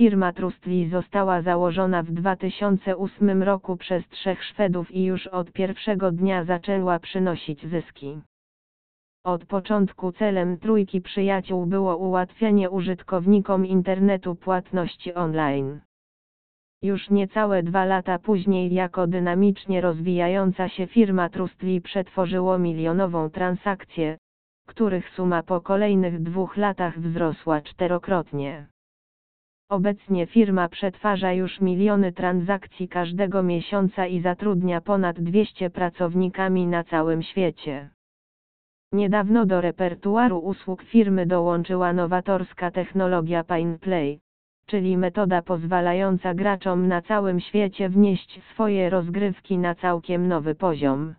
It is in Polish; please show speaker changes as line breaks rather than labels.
Firma Trustly została założona w 2008 roku przez trzech Szwedów i już od pierwszego dnia zaczęła przynosić zyski. Od początku celem Trójki Przyjaciół było ułatwianie użytkownikom internetu płatności online. Już niecałe dwa lata później jako dynamicznie rozwijająca się firma Trustly przetworzyło milionową transakcję, których suma po kolejnych dwóch latach wzrosła czterokrotnie. Obecnie firma przetwarza już miliony transakcji każdego miesiąca i zatrudnia ponad 200 pracownikami na całym świecie. Niedawno do repertuaru usług firmy dołączyła nowatorska technologia PinePlay, czyli metoda pozwalająca graczom na całym świecie wnieść swoje rozgrywki na całkiem nowy poziom.